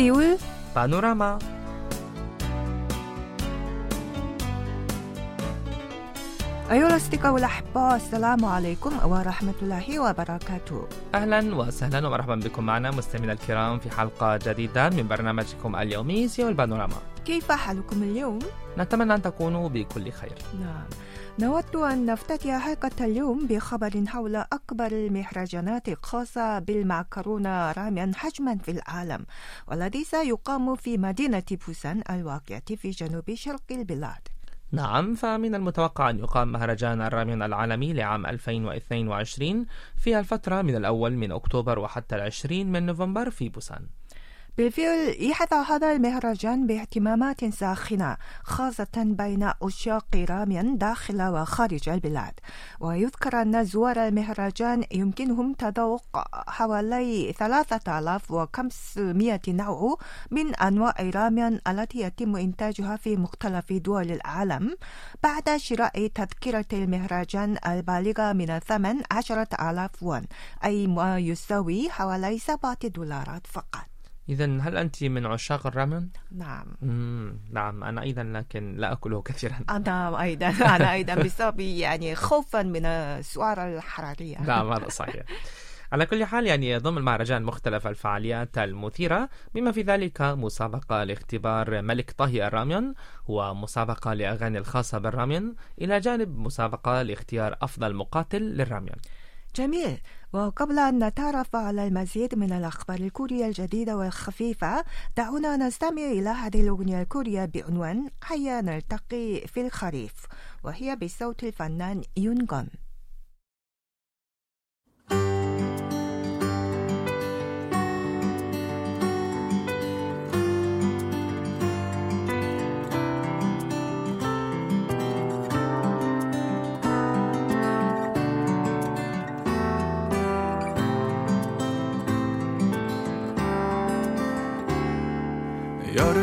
سيول. بانوراما. أيها الأصدقاء والأحباء السلام عليكم ورحمة الله وبركاته. أهلا وسهلا ومرحبا بكم معنا مستمعينا الكرام في حلقة جديدة من برنامجكم اليومي سيول بانوراما كيف حالكم اليوم؟ نتمنى أن تكونوا بكل خير. نعم. نود أن نفتتح حلقة اليوم بخبر حول أكبر المهرجانات الخاصة بالمعكرونة راميون حجما في العالم والذي سيقام في مدينة بوسان الواقعة في جنوب شرق البلاد. نعم فمن المتوقع أن يقام مهرجان الراميون العالمي لعام 2022 في الفترة من الأول من أكتوبر وحتى العشرين من نوفمبر في بوسان. بالفعل هذا المهرجان باهتمامات ساخنة خاصة بين عشاق راميان داخل وخارج البلاد. ويذكر أن زوار المهرجان يمكنهم تذوق حوالي 3500 نوع من أنواع الراميان التي يتم إنتاجها في مختلف دول العالم. بعد شراء تذكرة المهرجان البالغة من الثمن عشرة آلاف وون أي ما يساوي حوالي سبعة دولارات فقط. إذا هل أنت من عشاق الرامن؟ نعم. نعم. أنا أيضا لكن لا أكله كثيرا. أنا أيضا أنا أيضا بسبب يعني خوفا من السعر الحرارية. نعم هذا صحيح. على كل حال يعني يضم المهرجان مختلف الفعاليات المثيرة. بما في ذلك مسابقة لاختبار ملك طهي الراميون ومسابقة لأغاني الخاصة بالراميون إلى جانب مسابقة لاختيار أفضل مقاتل للراميون جميل. وقبل أن نتعرف على المزيد من الأخبار الكورية الجديدة والخفيفة دعونا نستمع إلى هذه الأغنية الكورية بعنوان هيا نلتقي في الخريف وهي بصوت الفنان يونغون Yarın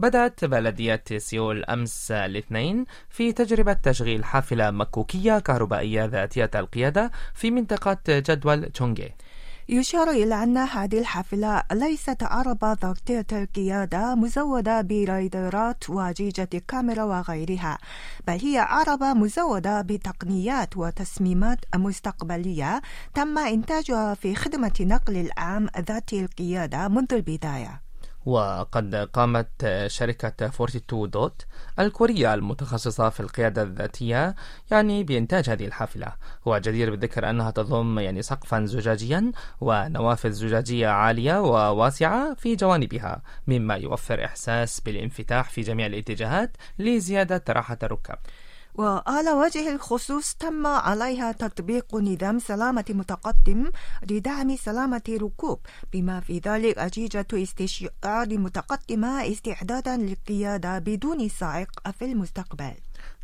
بدأت بلدية سيول أمس الاثنين في تجربة تشغيل حافلة مكوكية كهربائية ذاتية القيادة في منطقة جدول تشونغي. يشار إلى أن هذه الحافلة ليست عربة ذاتية القيادة مزودة برايدرات وجيجة كاميرا وغيرها بل هي عربة مزودة بتقنيات وتصميمات مستقبلية تم إنتاجها في خدمة نقل العام ذاتي القيادة منذ البداية. وقد قامت شركة 42 دوت الكورية المتخصصة في القيادة الذاتية يعني بإنتاج هذه الحافلة. وجدير بالذكر أنها تضم يعني سقفا زجاجيا ونوافذ زجاجية عالية وواسعة في جوانبها مما يوفر إحساس بالانفتاح في جميع الاتجاهات لزيادة راحة الركاب. وعلى وجه الخصوص تم عليها تطبيق نظام سلامة متقدم لدعم سلامة الركوب بما في ذلك أجهزة استشعار متقدمة استعدادا للقيادة بدون سائق في المستقبل.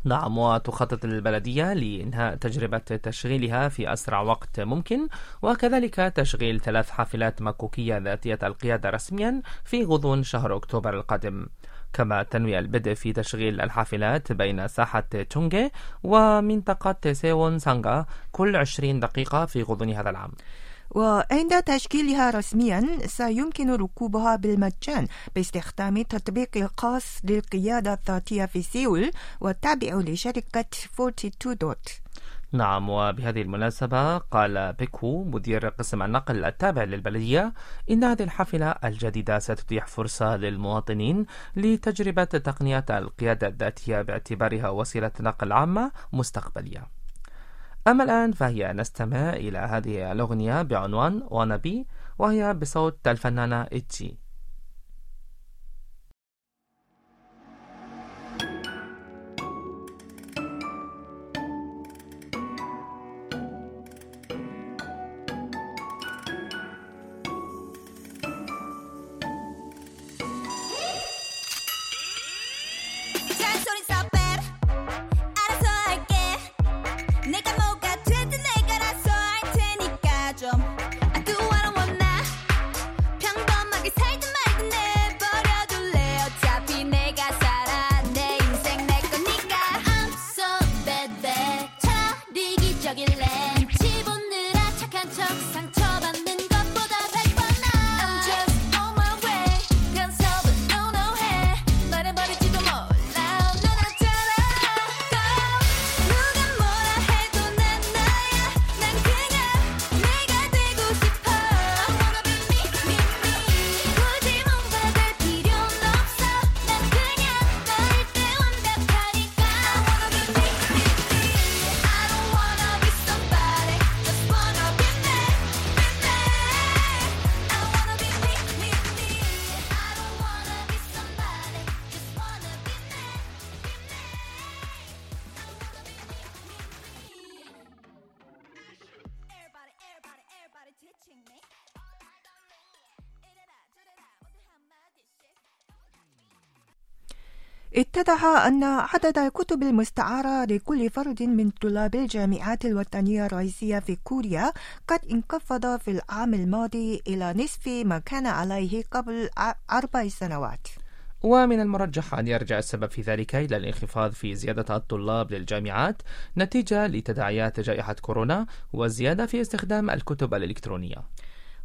نعم وتخطط البلدية لإنهاء تجربة تشغيلها في أسرع وقت ممكن وكذلك تشغيل ثلاث حافلات مكوكية ذاتية القيادة رسميا في غضون شهر أكتوبر القادم. كما تنوي البدء في تشغيل الحافلات بين ساحة تشونغي ومنطقة سيوون سانغا كل 20 دقيقة في غضون هذا العام. وعند تشكيلها رسميا سيمكن ركوبها بالمجان باستخدام تطبيق خاص للقيادة الذاتية في سيول والتابع لشركة 42 دوت. نعم وبهذه المناسبة قال بيكو مدير قسم النقل التابع للبلدية إن هذه الحافلة الجديدة ستتيح فرصة للمواطنين لتجربة تقنية القيادة الذاتية باعتبارها وسيلة نقل عامة مستقبلية. أما الآن فهي نستمع إلى هذه الأغنية بعنوان وانبي وهي بصوت الفنانة إتشي. اتضح أن عدد الكتب المستعارة لكل فرد من طلاب الجامعات الوطنية الرئيسية في كوريا قد انخفض في العام الماضي إلى نصف ما كان عليه قبل أربع سنوات. ومن المرجح أن يرجع السبب في ذلك إلى الانخفاض في زيادة الطلاب للجامعات نتيجة لتداعيات جائحة كورونا والزيادة في استخدام الكتب الإلكترونية.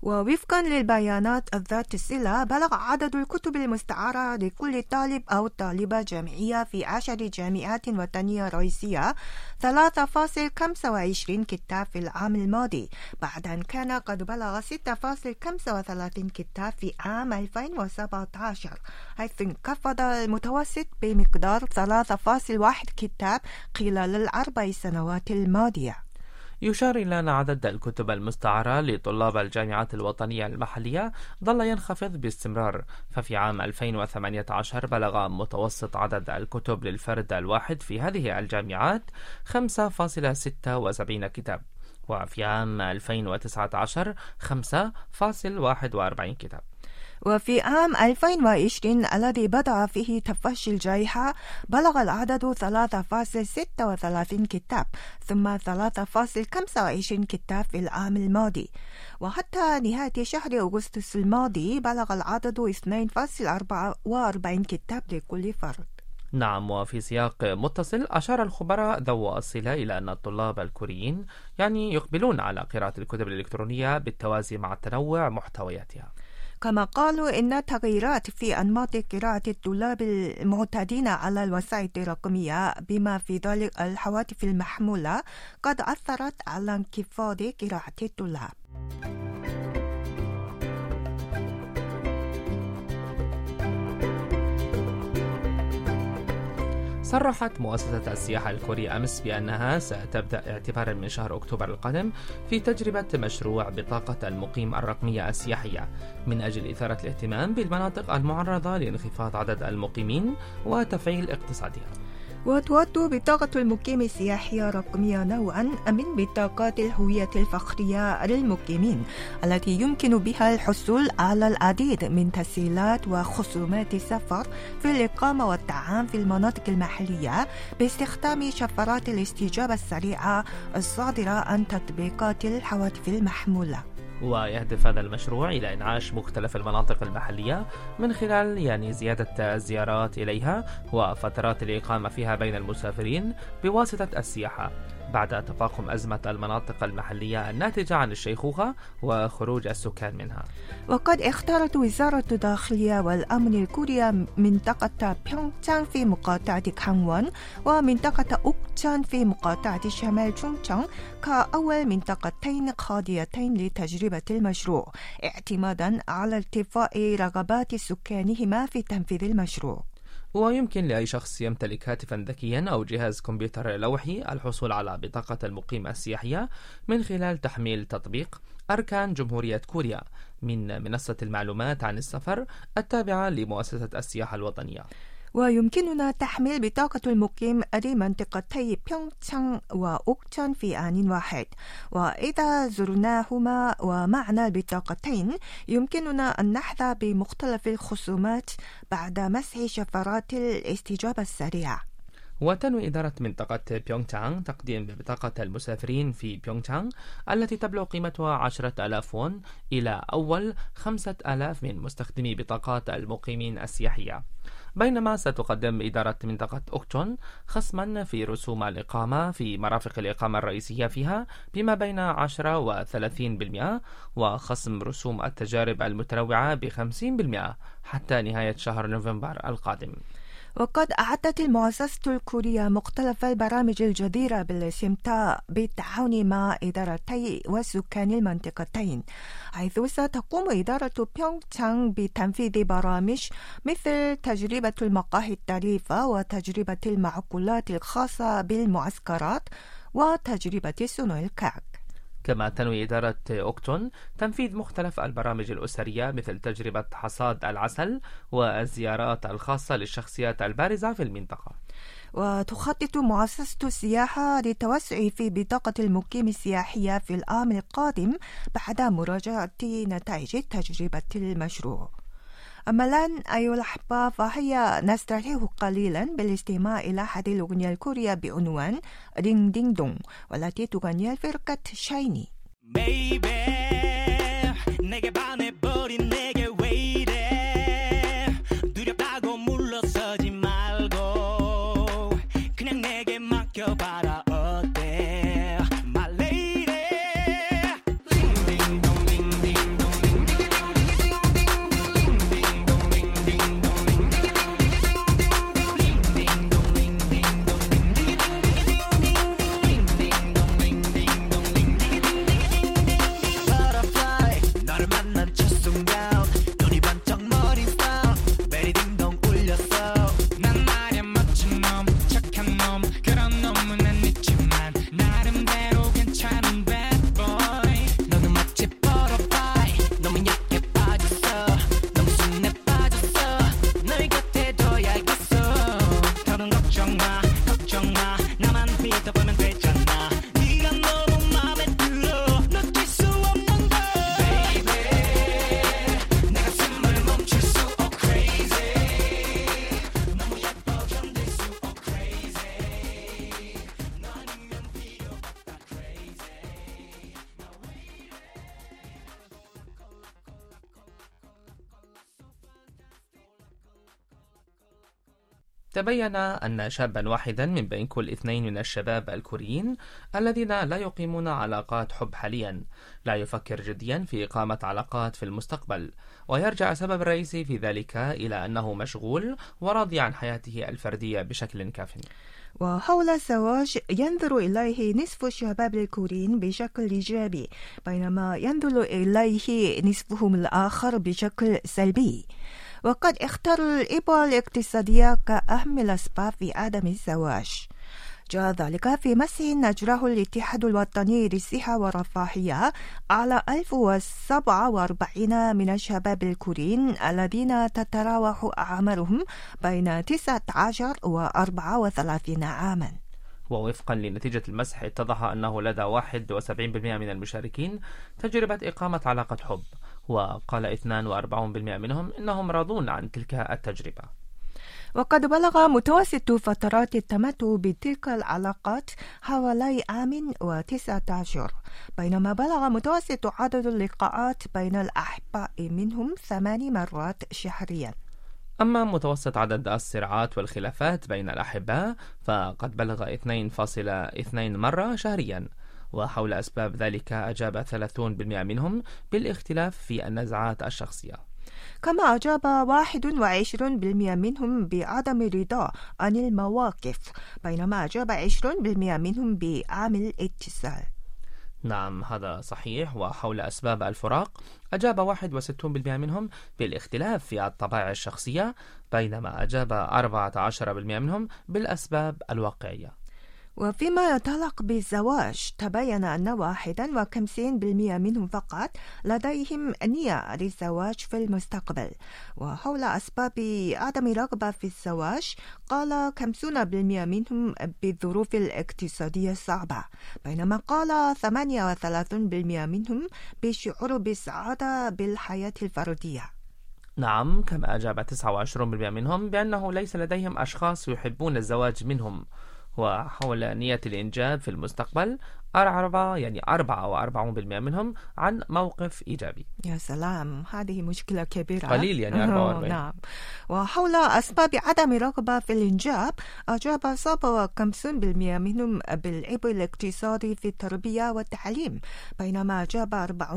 ووفقا للبيانات الذات الصلة بلغ عدد الكتب المستعارة لكل طالب أو طالبة جامعية في عشر جامعات وطنية رئيسية 3.25 كتاب في العام الماضي. بعد أن كان قد بلغ 6.35 كتاب في عام 2017 حيث انخفض المتوسط بمقدار 3.1 كتاب خلال الأربع سنوات الماضية. يشار إلى أن عدد الكتب المستعارة لطلاب الجامعات الوطنية المحلية ظل ينخفض باستمرار ففي عام 2018 بلغ متوسط عدد الكتب للفرد الواحد في هذه الجامعات 5.76 كتاب وفي عام 2019 5.41 كتاب. وفي عام 2020 الذي بدأ فيه تفشي الجائحة بلغ العدد 3.36 كتاب ثم 3.25 كتاب في العام الماضي. وحتى نهاية شهر أغسطس الماضي بلغ العدد 2.44 كتاب لكل فرد. نعم وفي سياق متصل أشار الخبراء ذو الصلة إلى أن الطلاب الكوريين يعني يقبلون على قراءة الكتب الإلكترونية بالتوازي مع تنوع محتوياتها. كما قالوا إن التغييرات في أنماط قراءة الطلاب المعتادين على الوسائل الرقمية بما في ذلك الهواتف المحمولة قد أثرت على انخفاض قراءة الطلاب. صرحت مؤسسة السياحة الكورية أمس بأنها ستبدأ اعتبارا من شهر أكتوبر القادم في تجربة مشروع بطاقة المقيم الرقمية السياحية من أجل إثارة الاهتمام بالمناطق المعرضة لانخفاض عدد المقيمين وتفعيل اقتصادها. وتعد بطاقة المقيم السياحية رقمية نوعا من بطاقات الهوية الفخرية للمقيمين التي يمكن بها الحصول على العديد من تسهيلات وخصومات السفر في الإقامة والطعام في المناطق المحلية باستخدام شفرات الاستجابة السريعة الصادرة عن تطبيقات الهواتف المحمولة. ويهدف هذا المشروع إلى إنعاش مختلف المناطق المحلية من خلال يعني زيادة الزيارات إليها وفترات الإقامة فيها بين المسافرين بواسطة السياحة بعد تفاقم أزمة المناطق المحلية الناتجة عن الشيخوخة وخروج السكان منها. وقد اختارت وزارة الداخلية والأمن الكورية منطقة بيونغجان في مقاطعة كانوون ومنطقة أوكجان في مقاطعة شمال چونغچong كأول منطقتين خاضيتين لتجربة المشروع اعتمادا على ارتفاع رغبات سكانهما في تنفيذ المشروع. ويمكن لأي شخص يمتلك هاتفا ذكيا أو جهاز كمبيوتر لوحي الحصول على بطاقة المقيم السياحية من خلال تحميل تطبيق أركان جمهورية كوريا من منصة المعلومات عن السفر التابعة لمؤسسة السياحة الوطنية. ويمكننا تحميل بطاقة المقيم لمنطقتي بيونغچang وأوكجان في آن واحد. وإذا زرناهما ومعنا البطاقتين يمكننا أن نحظى بمختلف الخصومات بعد مسح شفرات الاستجابة السريعة. وتنوي إدارة منطقة بيونغتانغ تقديم بطاقة المسافرين في بيونغتانغ التي تبلغ قيمتها عشرة ألاف وون إلى أول خمسة ألاف من مستخدمي بطاقات المقيمين السياحية. بينما ستقدم إدارة منطقة أوكتون خصما في رسوم الإقامة في مرافق الإقامة الرئيسية فيها بما بين 10 و 30% وخصم رسوم التجارب المتنوعة ب 50% حتى نهاية شهر نوفمبر القادم. وقد أعدت المؤسسة الكورية مختلف البرامج الجديرة بالاستمتاع بالتعاون مع إدارتي وسكان المنطقتين حيث ستقوم إدارة بيونغتشانغ بتنفيذ برامج مثل تجربة المقاهي الطريفة وتجربة المعقولات الخاصة بالمعسكرات وتجربة صنع الكعك. كما تنوي إدارة أوكتون تنفيذ مختلف البرامج الأسرية مثل تجربة حصاد العسل والزيارات الخاصة للشخصيات البارزة في المنطقة. وتخطط مؤسسة السياحة للتوسع في بطاقة المقيم السياحية في العام القادم بعد مراجعة نتائج تجربة المشروع. أما الآن أيها الأحباب فهيا نستريح قليلا بالاستماع إلى أحد الأغنية الكورية بعنوان رينج دينج دونغ والتي تغنيها الفرقة شايني. تبين أن شابا واحدا من بين كل اثنين من الشباب الكوريين الذين لا يقيمون علاقات حب حاليا لا يفكر جديا في إقامة علاقات في المستقبل. ويرجع السبب الرئيسي في ذلك إلى أنه مشغول وراضي عن حياته الفردية بشكل كاف. وحول الزواج ينظر إليه نصف الشباب الكوريين بشكل إيجابي بينما ينظر إليه نصفهم الآخر بشكل سلبي. وقد اختاروا الإبوة الاقتصادية كأهم الأسباب في عدم الزواج. جاء ذلك في مسح أجراه الاتحاد الوطني للصحة والرفاهية على 1047 من الشباب الكوريين الذين تتراوح أعمارهم بين 19 و 34 عاماً. ووفقا لنتيجة المسح اتضح أنه لدى 71% من المشاركين تجربة إقامة علاقة حب. وقال 42% منهم إنهم راضون عن تلك التجربة. وقد بلغ متوسط فترات التمتع بتلك العلاقات حوالي عام وتسعة أشهر بينما بلغ متوسط عدد اللقاءات بين الأحباء منهم ثماني مرات شهريا. أما متوسط عدد الصراعات والخلافات بين الأحباء فقد بلغ 2.2 مرة شهريا. وحول أسباب ذلك أجاب 30% منهم بالاختلاف في النزعات الشخصية. كما أجاب 21% منهم بعدم الرضا عن المواقف بينما أجاب 20% منهم بعامل اتصال نعم هذا صحيح. وحول أسباب الفراق أجاب 61% منهم بالاختلاف في الطبائع الشخصية بينما أجاب 14% منهم بالأسباب الواقعية. وفيما يتعلق بالزواج تبين أن 51% منهم فقط لديهم نية للزواج في المستقبل. وحول أسباب عدم الرغبة في الزواج قال 50% منهم بالظروف الاقتصادية الصعبة. بينما قال 38% منهم بالشعور بالسعادة بالحياة الفردية. نعم كما أجاب 29% منهم بأنه ليس لديهم أشخاص يحبون الزواج منهم. وحول نية الإنجاب في المستقبل أعرب يعني 44% منهم عن موقف إيجابي. يا سلام هذه مشكلة كبيرة. قليل يعني 44 نعم. وحول أسباب عدم الرغبة في الإنجاب أجاب 57% منهم بالعبء الاقتصادي في التربية والتعليم بينما أجاب 40%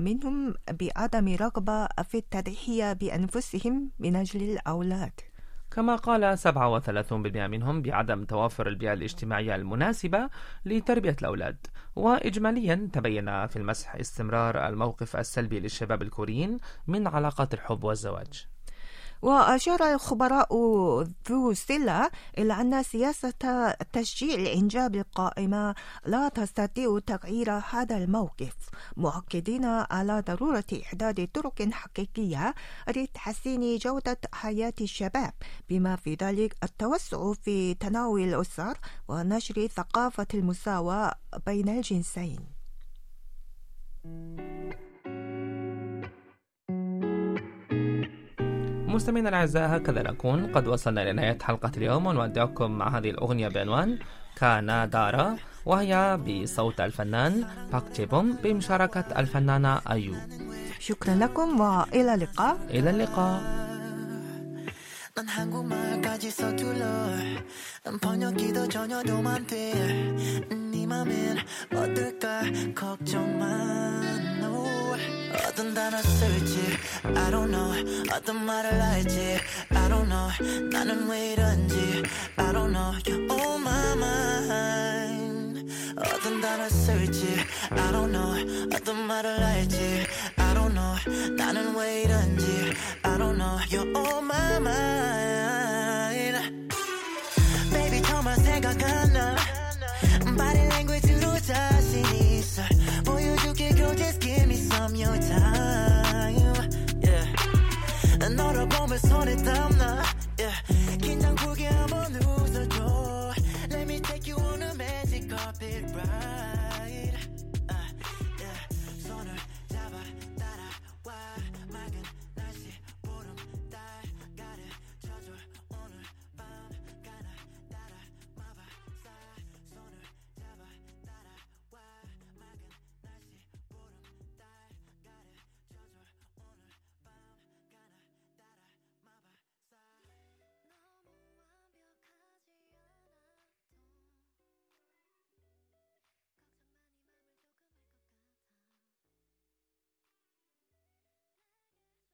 منهم بعدم الرغبة في التضحية بأنفسهم من أجل الأولاد. كما قال 37% منهم بعدم توافر البيئة الاجتماعية المناسبة لتربية الأولاد. وإجماليا تبين في المسح استمرار الموقف السلبي للشباب الكوريين من علاقات الحب والزواج. وأشار الخبراء ذو سلة إلى أن سياسة تشجيع الإنجاب القائمة لا تستطيع تغيير هذا الموقف مؤكدين على ضرورة إحداد طرق حقيقية لتحسين جودة حياة الشباب بما في ذلك التوسع في تناول الأسر ونشر ثقافة المساواة بين الجنسين. مستمعينا الاعزاء هكذا نكون قد وصلنا لنهايه حلقه اليوم ونودعكم مع هذه الاغنيه بعنوان كانا دارا وهي بصوت الفنان باك جيبوم بمشاركه الفنانه ايو شكرا لكم وإلى اللقاء الى اللقاء 난 한국말까지 서툴러 난 번역기도 전혀 도움 안돼네 맘엔 어떨까 걱정만 오. 어떤 단어 쓸지 I don't know 어떤 말을 할지 I don't know 나는 왜 이런지 I don't know You're on my mind 어떤 단어 쓸지 I don't know 어떤 말을 할지 I don't know 나는 왜 이런지 I don't know You're on my mind